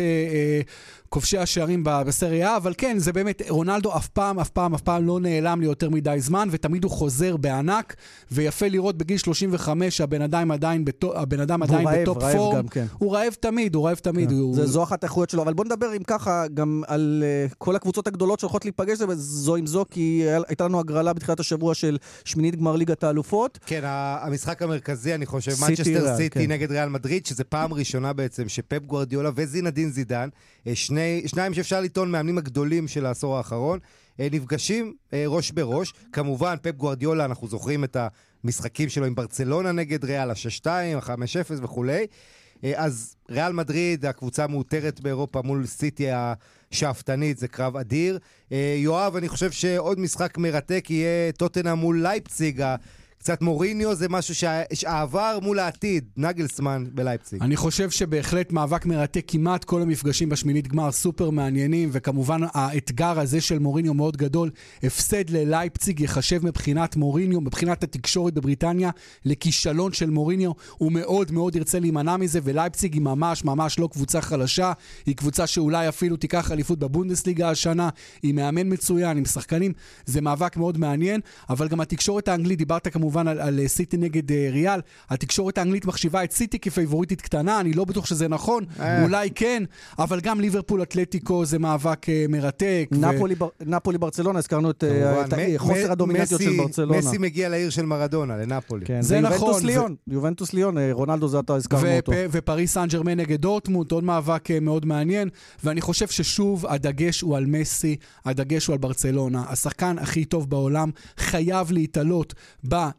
כובשי השערים בסריה, אבל כן, זה באמת, רונלדו אף פעם, אף פעם, אף פעם לא נעלם לי יותר מדי זמן, ותמיד הוא חוזר בענק, ויפה לראות בגיל 35 הבן אדם עדיין בטו- הבן אדם עדיין רעב, בטופ רעב פורם. גם, כן. הוא רעב תמיד, הוא רעב תמיד. הוא- זה, זו אחת האיכויות שלו, אבל בוא נדבר אם ככה גם על uh, כל הקבוצות הגדולות שהולכות להיפגש זו עם זו, כי הייתה לנו הגרלה בתחילת השבוע של שמינית גמר ליגת האלופות. כן, המשחק המרכזי, אני חושב, מנצ'סטר ריאל, סיטי כן. נגד ריאל מדריד, שזה פעם ראשונה בעצם שפפ גוארדיולה וזינדין זידן, אה, שני, שניים שאפשר לטעון מאמנים הגדולים של העשור האחרון, אה, נפגשים אה, ראש בראש. כמובן, פפ גוארדיולה, אנחנו זוכרים את המשחקים שלו עם ברצלונה נגד ריאל, ה-6-2, ה-5-0 וכולי. אה, אז ריאל מדריד, הקבוצה המעוטרת באירופה מול סיטי השאפתנית, זה קרב אדיר. יואב, אני חושב שעוד משחק מרתק יהיה טוטנאם מול לייפציג. קצת מוריניו זה משהו שה- שהעבר מול העתיד, נגלסמן בלייפציג. אני חושב שבהחלט מאבק מרתק, כמעט כל המפגשים בשמינית גמר סופר מעניינים, וכמובן האתגר הזה של מוריניו מאוד גדול. הפסד ללייפציג ייחשב מבחינת מוריניו, מבחינת התקשורת בבריטניה, לכישלון של מוריניו. הוא מאוד מאוד ירצה להימנע מזה, ולייפציג היא ממש ממש לא קבוצה חלשה, היא קבוצה שאולי אפילו תיקח אליפות בבונדסליגה השנה, היא מאמן מצוין, עם שחקנים, זה מאבק מאוד מעניין, אבל גם התקשורת האנגלית, דיברת כמובן על, על אה, סיטי נגד אה, ריאל, התקשורת האנגלית מחשיבה את סיטי כפייבוריטית קטנה, אני לא בטוח שזה נכון, אה. אולי כן, אבל גם ליברפול אתלטיקו זה מאבק אה, מרתק. ו- נפולי, בר- נפולי ברצלונה, הזכרנו את, כמובן, חוסר הדומיננטיות של ברצלונה. מסי מגיע לעיר של מרדונה, לנפולי. כן, זה נכון, ליון, יובנטוס ליון, רונלדו זה אתה הזכרנו ופ- אותו. ופריס סן ג'רמן נגד דורטמונד, עוד מאבק אה, מאוד מעניין, ואני חושב ששוב הדגש הוא על מסי, הדגש הוא על ברצלונה. השחקן הכי טוב בעולם חייב להתעלות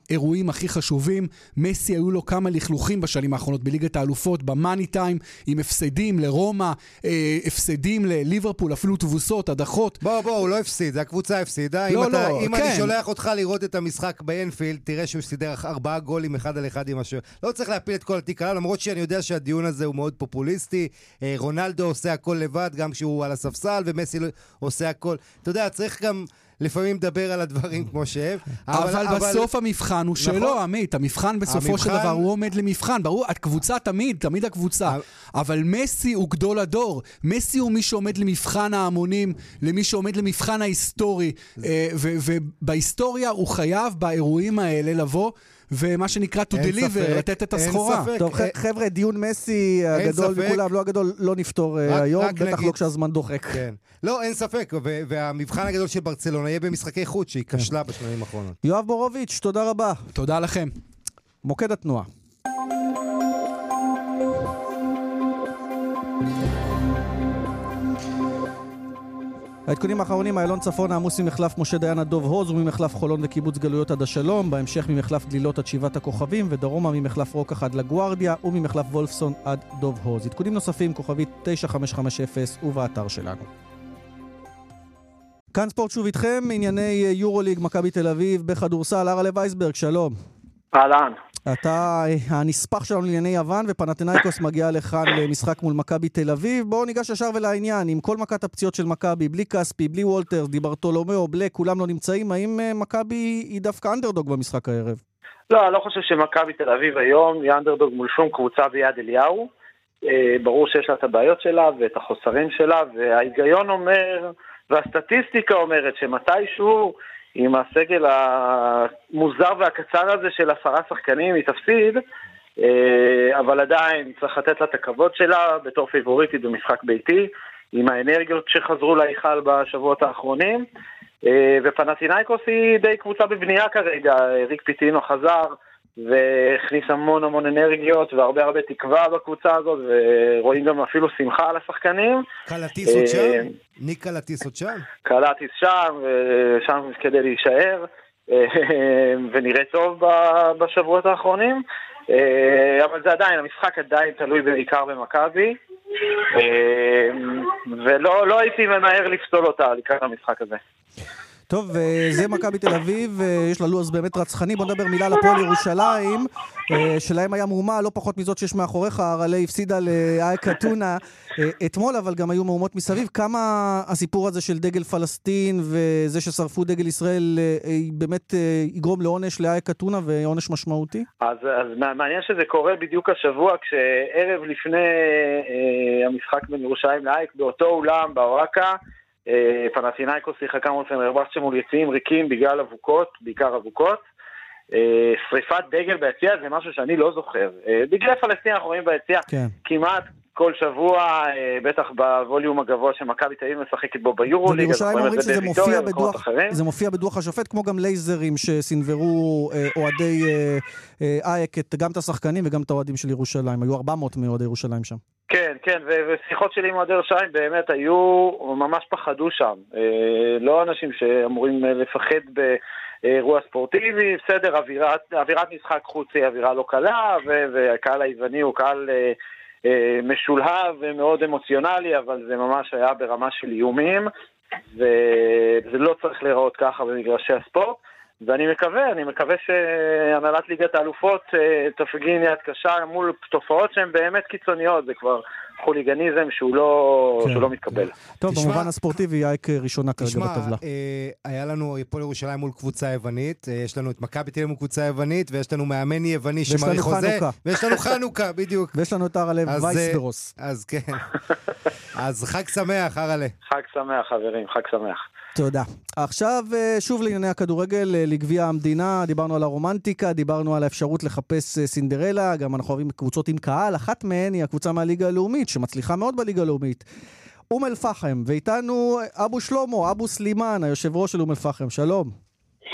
באירועים הכי חשובים. מסי היו לו כמה לכלוכים בשנים האחרונות בליגת האלופות, במאני טיים, עם הפסדים לרומא, אה, הפסדים לליברפול, אפילו תבוסות, הדחות. בוא, בוא, הוא לא הפסיד, הקבוצה הפסידה. לא, אם, אתה, לא, אם כן. אני שולח אותך לראות את המשחק באנפילד, תראה שהוא סידר ארבעה גולים אחד על אחד עם השוער. לא צריך להפיל את כל התיק עליו, למרות שאני יודע שהדיון הזה הוא מאוד פופוליסטי. אה, רונלדו עושה הכל לבד, גם כשהוא על הספסל, ומסי לא- עושה הכל. אתה יודע, צריך גם... לפעמים לדבר על הדברים כמו שהם. אבל, אבל בסוף המבחן הוא שלו, נכון. עמית. המבחן בסופו של המבחן- דבר הוא עומד למבחן. ברור, הקבוצה תמיד, תמיד הקבוצה. אבל מסי הוא גדול הדור. מסי הוא מי שעומד למבחן ההמונים, למי שעומד למבחן ההיסטורי. אה, ובהיסטוריה הוא חייב באירועים האלה לבוא, ומה שנקרא to deliver, ספק, לתת את אין הסחורה. ספק. טוב, אה, חבר'ה, דיון מסי הגדול ספק. מכולם, לא הגדול, לא נפתור אה, רק- היום, רק בטח נגיד- לא כשהזמן דוחק. כן. לא, אין ספק, והמבחן הגדול של ברצלונה יהיה במשחקי חוץ, שהיא כשלה בשנים האחרונות. יואב בורוביץ', תודה רבה. תודה לכם. מוקד התנועה. העדכונים האחרונים, איילון צפון העמוס ממחלף משה דיין עד דוב הוז וממחלף חולון וקיבוץ גלויות עד השלום, בהמשך ממחלף גלילות עד שבעת הכוכבים ודרומה ממחלף רוקח עד לגוארדיה וממחלף וולפסון עד דוב הוז. עדכונים נוספים, כוכבית 9550 ובאתר שלנו. כאן ספורט שוב איתכם, ענייני יורוליג, מכבי תל אביב בכדורסל, הר הלב אייסברג, שלום. אהלן. אתה הנספח שלנו לענייני יוון, ופנתנאיקוס מגיעה לכאן למשחק מול מכבי תל אביב. בואו ניגש ישר ולעניין, עם כל מכת הפציעות של מכבי, בלי כספי, בלי וולטרס, דיברטולומיאו, בלק, כולם לא נמצאים, האם אה, מכבי היא דווקא אנדרדוג במשחק הערב? לא, אני לא חושב שמכבי תל אביב היום היא אנדרדוג מול שום קבוצה ביד אליהו. אה, ברור שיש לה את הבעיות שלה ואת החוסרים שלה, וההיגיון אומר, והסטטיסטיקה אומרת שמתישהו עם הסגל המוזר והקצר הזה של עשרה שחקנים היא תפסיד, אה, אבל עדיין צריך לתת לה את הכבוד שלה בתור פיבוריטית במשחק ביתי, עם האנרגיות שחזרו להיכל בשבועות האחרונים. אה, ופנטינאיקוס היא די קבוצה בבנייה כרגע, ריק פיטינו חזר והכניס המון המון אנרגיות והרבה הרבה תקווה בקבוצה הזאת ורואים גם אפילו שמחה על השחקנים. קלטיס עוד אה, שם? ניק קלטיס עוד שם? קלטיס שם, שם כדי להישאר, אה, ונראה טוב בשבועות האחרונים. אה, אבל זה עדיין, המשחק עדיין תלוי בעיקר במכבי, ולא לא הייתי ממהר לפסול אותה לקראת המשחק הזה. טוב, אה, זה מכבי תל אביב, אה, יש לה לו"ז באמת רצחני. בוא נדבר מילה על הפועל ירושלים, אה, שלהם היה מהומה לא פחות מזאת שיש מאחוריך, הרלי הפסידה לאייק אתונה אתמול, אבל גם היו מהומות מסביב. כמה הסיפור הזה של דגל פלסטין וזה ששרפו דגל ישראל באמת יגרום לעונש לאייק אתונה ועונש משמעותי? אז, אז מעניין שזה קורה בדיוק השבוע, כשערב לפני אה, המשחק בין ירושלים לאייק, באותו אולם, באורקה, אה, פנטינאיקוס שיחקה מול פנרבסצ'ה מול יציאים ריקים בגלל אבוקות, בעיקר אבוקות. אה, שריפת דגל ביציע זה משהו שאני לא זוכר. אה, דגלי פלסטין אנחנו רואים ביציע כן. כמעט כל שבוע, בטח בווליום הגבוה שמכבי תל אביב משחקת בו ביורוליג. ובירושלים אומרים שזה מופיע בדוח, זה מופיע בדוח השופט, כמו גם לייזרים שסינוורו אוהדי אייק, גם את השחקנים וגם את האוהדים של ירושלים. היו 400 מאוהדי ירושלים שם. כן, כן, ושיחות שלי עם אוהדי ירושלים באמת היו, ממש פחדו שם. אה, לא אנשים שאמורים לפחד באירוע ספורטיבי, בסדר, אווירת, אווירת משחק חוץ היא אווירה לא קלה, והקהל היווני הוא קהל אה, אה, משולהב ומאוד אמוציונלי, אבל זה ממש היה ברמה של איומים, וזה לא צריך להיראות ככה במגרשי הספורט. ואני מקווה, אני מקווה שהנהלת ליגת האלופות אה, תפגין יד קשה מול תופעות שהן באמת קיצוניות, זה כבר חוליגניזם שהוא לא, כן, שהוא לא מתקבל. כן. טוב, תשמע, במובן הספורטיבי אייק ראשונה כרגע תשמע, בטבלה. אה, היה לנו הפועל ירושלים מול קבוצה יוונית, אה, יש לנו את מכבי תל אביב מול קבוצה יוונית, ויש לנו מאמן יווני שמעריך חוזה. ויש לנו חנוכה, [laughs] בדיוק. ויש לנו את הרלב וייסברוס. אז כן. אז חג שמח, הרלה. חג שמח, חברים, חג שמח. תודה. עכשיו אה, שוב לענייני הכדורגל, אה, לגביע המדינה, דיברנו על הרומנטיקה, דיברנו על האפשרות לחפש אה, סינדרלה, גם אנחנו אוהבים קבוצות עם קהל, אחת מהן היא הקבוצה מהליגה הלאומית, שמצליחה מאוד בליגה הלאומית. אום אל-פחם, ואיתנו אבו שלמה, אבו סלימאן, היושב ראש של אום אל-פחם, שלום.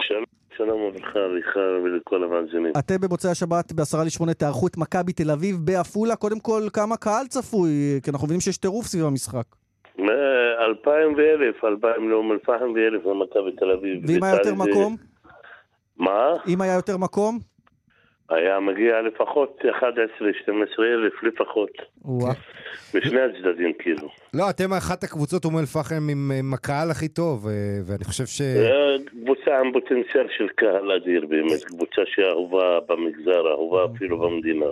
שלום. שלום וברכה, לך ולכל המאזינים. אתם במוצאי השבת בעשרה לשמונה תארחו את מכבי תל אביב בעפולה. קודם כל, כמה קהל צפוי? כי אנחנו מבינים שיש טירוף סביב המשחק. אלפיים ואלף, אלפיים לאום אל-פחם ואלף למכבי תל אביב. ואם היה יותר מקום? מה? אם היה יותר מקום? היה מגיע לפחות 11-12 אלף לפחות. בשני הצדדים כאילו. לא, אתם אחת הקבוצות אום אל-פחם עם הקהל הכי טוב, אה, ואני חושב ש... קבוצה עם פוטנציאל של קהל אדיר באמת, קבוצה שאהובה במגזר, אהובה אפילו במדינה.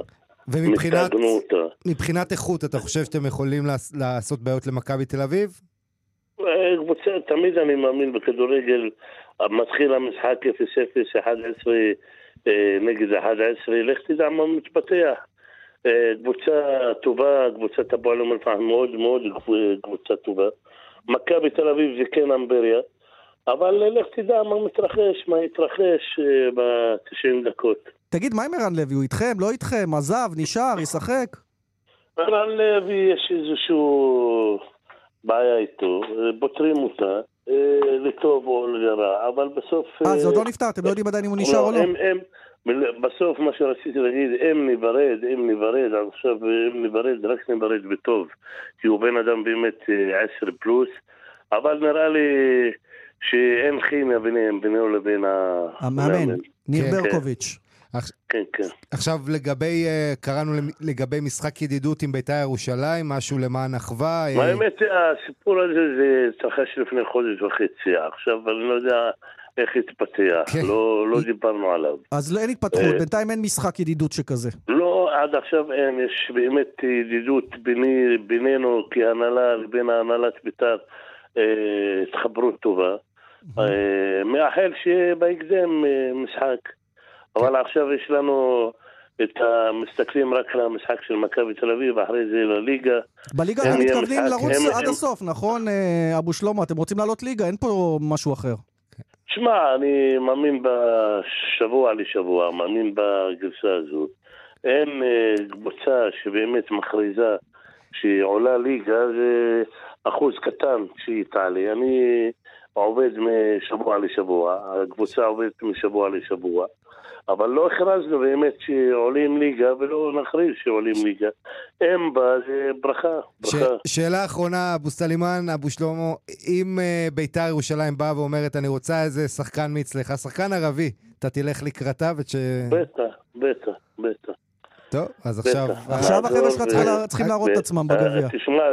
ומבחינת איכות, אתה חושב שאתם יכולים לעשות בעיות למכבי תל אביב? אה, קבוצה, תמיד אני מאמין בכדורגל, מתחיל המשחק 0-0, 11 אה, נגד 11, לך תדע מה מתפתח. אה, קבוצה טובה, קבוצת הפועל אום אל-פחם מאוד מאוד קבוצה טובה. מכבי תל אביב זה כן אמבריה, אבל לך תדע מה מתרחש, מה יתרחש ב-90 דקות. תגיד, מה עם ערן לוי? הוא איתכם, לא איתכם? עזב, נשאר, ישחק? ערן לוי, יש איזשהו בעיה איתו, פותרים אותה, אה, לטוב או לרע, אבל בסוף... אה, זה עוד לא נפתר, אתם לא יודעים עדיין אם הוא נשאר או לא? בסוף מה שרציתי להגיד, אם ניברד, אם ניברד, עכשיו אם ניברד, רק ניברד בטוב, כי הוא בן אדם באמת אה, עשר פלוס, אבל נראה לי שאין כימיה ביניהם, בינינו לבין המאמן. ניר כן. ברקוביץ'. כן, כן. עכשיו לגבי, אה, קראנו לגבי משחק ידידות עם בית"ר ירושלים, משהו למען אחווה. אה, האמת, הסיפור הזה זה התרחש לפני חודש וחצי, עכשיו אני לא יודע איך התפתח, כן. לא, לא דיברנו עליו. אז לא, אין התפתחות, אה, בינתיים אין משחק ידידות שכזה. לא, עד עכשיו אין, יש באמת ידידות ביני, בינינו כהנהלה לבין הנהלת בית"ר, התחברות טובה. מאחל שיהיה בהקדם משחק. אבל עכשיו יש לנו את המסתכלים רק על המשחק של מכבי תל אביב, אחרי זה לליגה. בליגה אתם מתכוונים לרוץ הם, עד הם... הסוף, נכון, אה, אבו שלמה? אתם רוצים לעלות ליגה, אין פה משהו אחר. שמע, אני מאמין בשבוע לשבוע, מאמין בגרסה הזאת. אין אה, קבוצה שבאמת מכריזה שהיא עולה ליגה, זה אחוז קטן שהיא תעלה. אני עובד משבוע לשבוע, הקבוצה עובדת משבוע לשבוע. אבל לא הכרזנו באמת שעולים ליגה ולא נכריז שעולים ליגה. אם בה זה ברכה, ברכה. ש- שאלה אחרונה, אבו סלימאן, אבו שלמה, אם uh, ביתר ירושלים באה ואומרת אני רוצה איזה שחקן מאצלך, שחקן ערבי, אתה תלך לקראתה וש... בטח, בטח, בטח. טוב, אז עכשיו... עכשיו החבר'ה שלך צריכים להראות את עצמם בגביע. תשמע,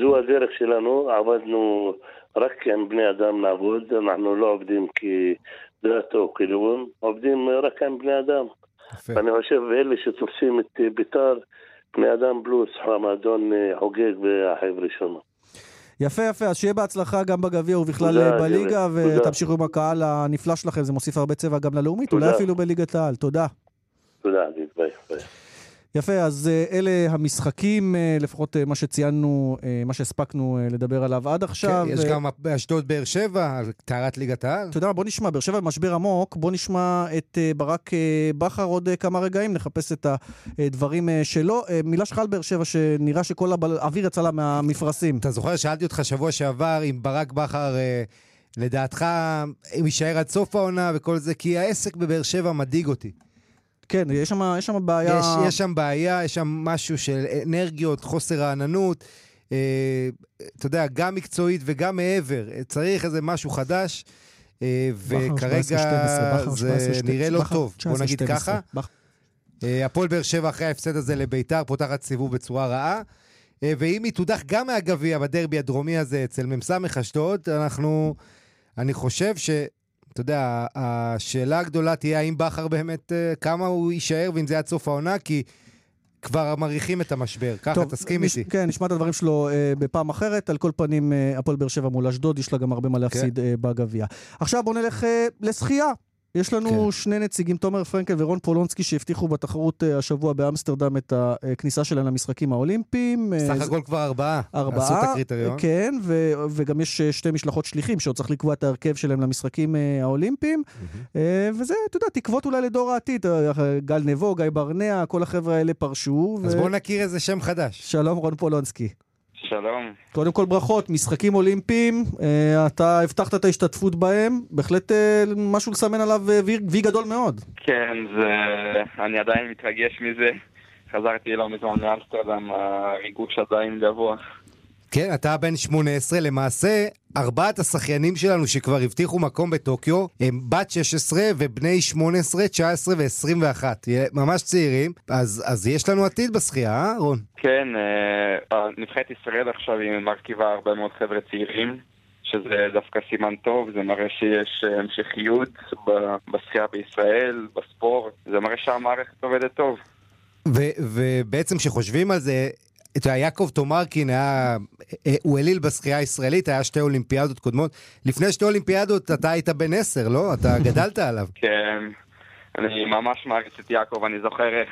זו הדרך שלנו, עבדנו רק עם בני אדם נעבוד, אנחנו לא עובדים כדת או כלאום, עובדים רק עם בני אדם. יפה. ואני חושב, אלה שתופסים את בית"ר, בני אדם פלוס, המועדון חוגג והחבר'ה שם. יפה יפה, אז שיהיה בהצלחה גם בגביע ובכלל בליגה. ותמשיכו עם הקהל הנפלא שלכם, זה מוסיף הרבה צבע גם ללאומית. אולי אפילו בליגת העל. תודה. תודה, ביי. יפה, אז אה, אלה המשחקים, אה, לפחות אה, מה שציינו, מה שהספקנו לדבר עליו עד עכשיו. כן, יש גם באשדוד באר שבע, טהרת ליגת העל. אתה יודע מה, בוא נשמע, באר שבע במשבר עמוק, בוא נשמע את ברק בכר עוד כמה רגעים, נחפש את הדברים שלו. מילה שלך על באר שבע, שנראה שכל האוויר יצא לה מהמפרשים. אתה זוכר, שאלתי אותך שבוע שעבר אם ברק בכר, לדעתך, אם יישאר עד סוף העונה וכל זה, כי העסק בבאר שבע מדאיג אותי. כן, יש שם, יש שם בעיה... יש, יש שם בעיה, יש שם משהו של אנרגיות, חוסר רעננות. אה, אתה יודע, גם מקצועית וגם מעבר. צריך איזה משהו חדש, אה, בכר 17-12, וכרגע בכר זה 17-12, נראה לא טוב, בוא נגיד 19-12. ככה. אה, הפועל באר שבע אחרי ההפסד הזה לביתר פותחת סיבוב בצורה רעה. אה, ואם היא תודח גם מהגביע בדרבי הדרומי הזה אצל מ"ס אשדוד, אנחנו... אני חושב ש... אתה יודע, השאלה הגדולה תהיה האם בכר באמת, אה, כמה הוא יישאר ואם זה עד סוף העונה, כי כבר מריחים את המשבר. ככה, תסכים נש- איתי. כן, נשמע את הדברים שלו אה, בפעם אחרת. על כל פנים, אה, הפועל באר שבע מול אשדוד, יש לה גם הרבה מה להפסיד אה, בגביע. עכשיו בואו נלך אה, לשחייה. יש לנו כן. שני נציגים, תומר פרנקל ורון פולונסקי, שהבטיחו בתחרות אה, השבוע באמסטרדם את הכניסה שלהם למשחקים האולימפיים. אה, סך הכל כבר ארבעה. ארבעה, עשו את הקריטריון. כן, ו- וגם יש אה, שתי משלחות שליחים שעוד צריך לקבוע את ההרכב שלהם למשחקים אה, האולימפיים. אה, וזה, אתה יודע, תקוות אולי לדור העתיד. אה, גל נבו, גיא ברנע, כל החבר'ה האלה פרשו. אז ו- בואו נכיר איזה שם חדש. שלום, רון פולונסקי. שלום. קודם כל ברכות, משחקים אולימפיים, אה, אתה הבטחת את ההשתתפות בהם, בהחלט אה, משהו לסמן עליו אה, וי, וי גדול מאוד. כן, זה... אני עדיין מתרגש מזה. חזרתי לא מזמן מאמסטרדם, הריגוש עדיין גבוה. כן, אתה בן 18, למעשה, ארבעת השחיינים שלנו שכבר הבטיחו מקום בטוקיו, הם בת 16 ובני 18, 19 ו-21. ממש צעירים, אז, אז יש לנו עתיד בשחייה, אה, רון? כן, אה, נבחרת ישראל עכשיו היא מרכיבה הרבה מאוד חבר'ה צעירים, שזה דווקא סימן טוב, זה מראה שיש אה, המשכיות בשחייה בישראל, בספורט, זה מראה שהמערכת עובדת טוב. ובעצם כשחושבים על זה, אתה יודע, יעקב תומרקין היה, אה, הוא אליל בשחייה הישראלית, היה שתי אולימפיאדות קודמות. לפני שתי אולימפיאדות אתה היית בן 10, לא? אתה [laughs] גדלת עליו. כן, אני ממש מעריץ את יעקב, אני זוכר איך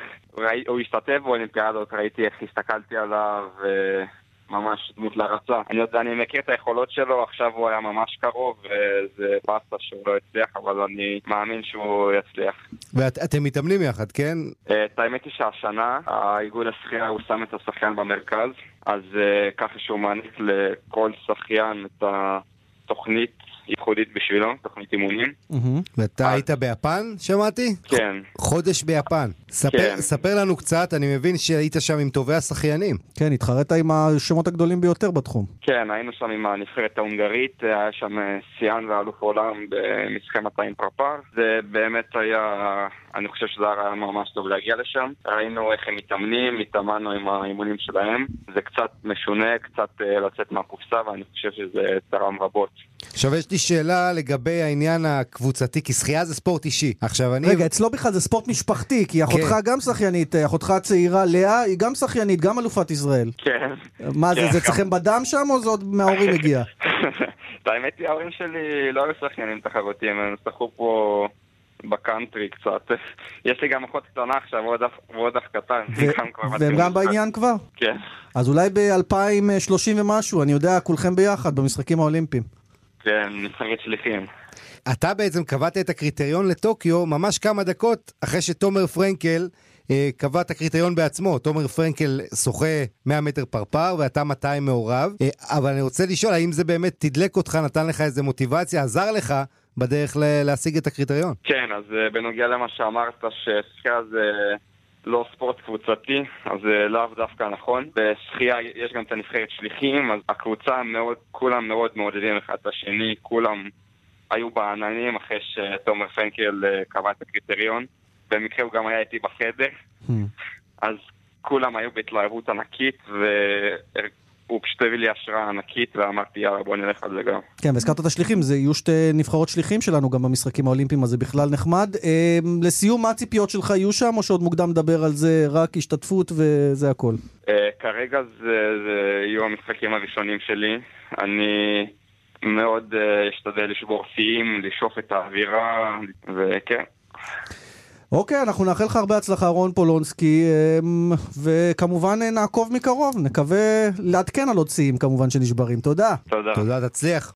הוא השתתף באולימפיאדות, ראיתי איך הסתכלתי עליו, וממש דמות להרצה. אני יודע, אני מכיר את היכולות שלו, עכשיו הוא היה ממש קרוב, וזה באסה שהוא לא הצליח, אבל אני מאמין שהוא יצליח. ואתם מתאמנים יחד, כן? אה, את האמת היא שהשנה, האיגוד השחייה הוא שם את השחיין במרכז, אז אה, ככה שהוא מעניק לכל שחיין את התוכנית ייחודית בשבילו, תוכנית אימונים. ואתה היית ביפן, שמעתי? כן. חודש ביפן. ספר, כן. ספר לנו קצת, אני מבין שהיית שם עם טובי השחיינים. כן, התחרית עם השמות הגדולים ביותר בתחום. כן, היינו שם עם הנבחרת ההונגרית, היה שם אה, שיאן ואלוף עולם במשחק 200 פרפר. זה באמת היה, אני חושב שזה היה ממש טוב להגיע לשם. ראינו איך הם מתאמנים, התאמנו עם האימונים שלהם. זה קצת משונה, קצת אה, לצאת מהקופסה, ואני חושב שזה תרם רבות. עכשיו יש לי שאלה לגבי העניין הקבוצתי, כי שחייה זה ספורט אישי. עכשיו אני... רגע, אצלו בכלל זה ספורט משפחתי, כי אחותך כן. גם שחיינית, אה, אחותך הצעירה לאה היא גם שחיינית, גם אלופת ישראל. כן. מה זה, כן, זה אצלכם בדם שם או זה עוד מההורים הגיע? [laughs] האמת היא, ההורים שלי לא היו שחיינים תחרותיים, הם שחו פה בקאנטרי קצת. [laughs] יש לי גם אחות קטנה עכשיו, ועוד אח- קטן. והם גם. בעניין כבר? כן, אז אולי ב-2030 ומשהו, אני יודע, כולכם ביחד במשחקים האולימפיים. כן, שליחים. אתה בעצם קבעת את הקריטריון לטוקיו ממש כמה דקות אחרי שתומר פרנקל אה, קבע את הקריטריון בעצמו. תומר פרנקל שוחה 100 מטר פרפר ואתה 200 מעורב. אה, אבל אני רוצה לשאול, האם זה באמת תדלק אותך, נתן לך איזה מוטיבציה, עזר לך בדרך ל- להשיג את הקריטריון? כן, אז אה, בנוגע למה שאמרת, ששחייה זה לא ספורט קבוצתי, אז זה לאו דווקא נכון. בשחייה יש גם את הנבחרת שליחים, אז הקבוצה מאוד, כולם מאוד מעודדים אחד את השני, כולם היו בעננים אחרי שתומר פרנקל אה, קבע את הקריטריון. במקרה הוא גם היה איתי בחדר, אז כולם היו בהתלהבות ענקית, הוא פשוט הביא לי השראה ענקית, ואמרתי, יאללה, בוא נלך על זה גם. כן, והזכרת את השליחים, זה יהיו שתי נבחרות שליחים שלנו גם במשחקים האולימפיים, אז זה בכלל נחמד. אה, לסיום, מה הציפיות שלך יהיו שם, או שעוד מוקדם לדבר על זה, רק השתתפות וזה הכל? אה, כרגע זה, זה יהיו המשחקים הראשונים שלי. אני מאוד אה, אשתדל לשבור שיאים, לשאוף את האווירה, וכן. אוקיי, אנחנו נאחל לך הרבה הצלחה, רון פולונסקי, אמ, וכמובן אה, נעקוב מקרוב, נקווה לעדכן על עוד שיאים כמובן שנשברים. תודה. תודה. תודה, תצליח.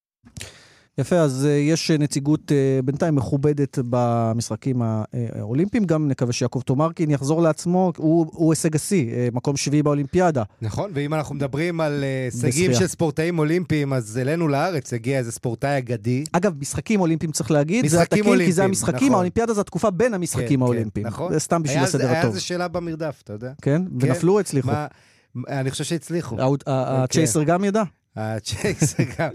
יפה, אז אה, יש נציגות אה, בינתיים מכובדת במשחקים האולימפיים, גם נקווה שיעקב תומרקין יחזור לעצמו, הוא, הוא הישג השיא, אה, מקום שביעי באולימפיאדה. נכון, ואם אנחנו מדברים על הישגים של ספורטאים אולימפיים, אז אלינו לארץ הגיע איזה ספורטאי אגדי. אגב, משחקים אולימפיים צריך להגיד, זה התקין, כי אולימפיים, זה המשחקים, נכון. האולימפיאדה זה התקופה בין המשחקים כן, האולימפיים. כן, נכון. זה סתם בשביל היה- הסדר היה הטוב. איזה שאלה במרדף, אתה יודע. כן? ונפלו או הצליחו? מה- אני חושב שהצליחו. ה- הצ'ייסר גם ידע? הצ'ייסר [laughs] גם.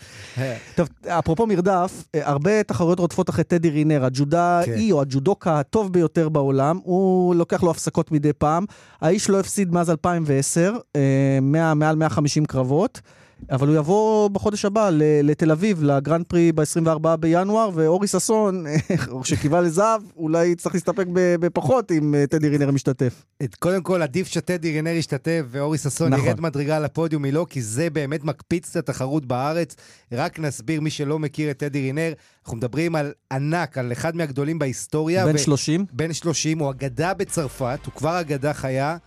טוב, אפרופו מרדף, אה, הרבה תחרויות רודפות אחרי טדי רינר, הג'ודאי או הג'ודוקה הטוב ביותר בעולם, הוא לוקח לו הפסקות מדי פעם. האיש לא הפסיד מאז 2010, אה, 100, מעל 150 קרבות. אבל הוא יבוא בחודש הבא לתל אביב, לגרנד פרי ב-24 בינואר, ואורי ששון, [laughs] שקיווה לזהב, אולי יצטרך להסתפק בפחות אם אה, טדי רינר משתתף. קודם כל, עדיף שטדי רינר ישתתף ואורי ששון נכון. ירד מדרגה לפודיום מלא, כי זה באמת מקפיץ את התחרות בארץ. רק נסביר, מי שלא מכיר את טדי רינר, אנחנו מדברים על ענק, על אחד מהגדולים בהיסטוריה. בן ו- 30. בן 30, הוא אגדה בצרפת, הוא כבר אגדה חיה.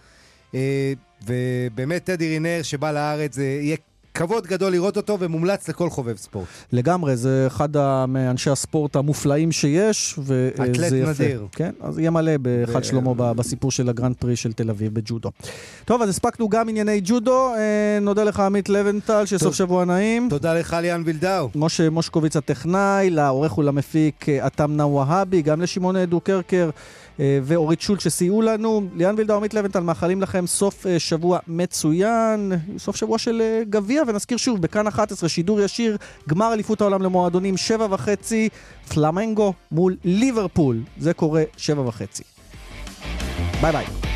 אה, ובאמת, טדי רינר שבא לארץ, זה יהיה כבוד גדול לראות אותו ומומלץ לכל חובב ספורט. לגמרי, זה אחד מאנשי הספורט המופלאים שיש, וזה אתלט יפה. נדיר. כן, אז יהיה מלא באחד ו- שלמה בסיפור של הגרנד פרי של תל אביב בג'ודו. טוב, אז הספקנו גם ענייני ג'ודו. אה, נודה לך, עמית לבנטל, שיהיה סוף שבוע נעים. תודה לך, ליאן וילדאו. משה מושקוביץ הטכנאי, לעורך ולמפיק אה, עטמנה והבי, גם לשמעון דוקרקר אה, ואורית שולט שסייעו לנו. ליאן וילדאו, עמית לווינטל, מאחלים לכם סוף אה, שבוע מצוין, סוף שבוע של אה, גביע, ונזכיר שוב, בכאן 11, שידור ישיר, גמר אליפות העולם למועדונים, שבע וחצי, פלמנגו מול ליברפול. זה קורה שבע וחצי. ביי ביי.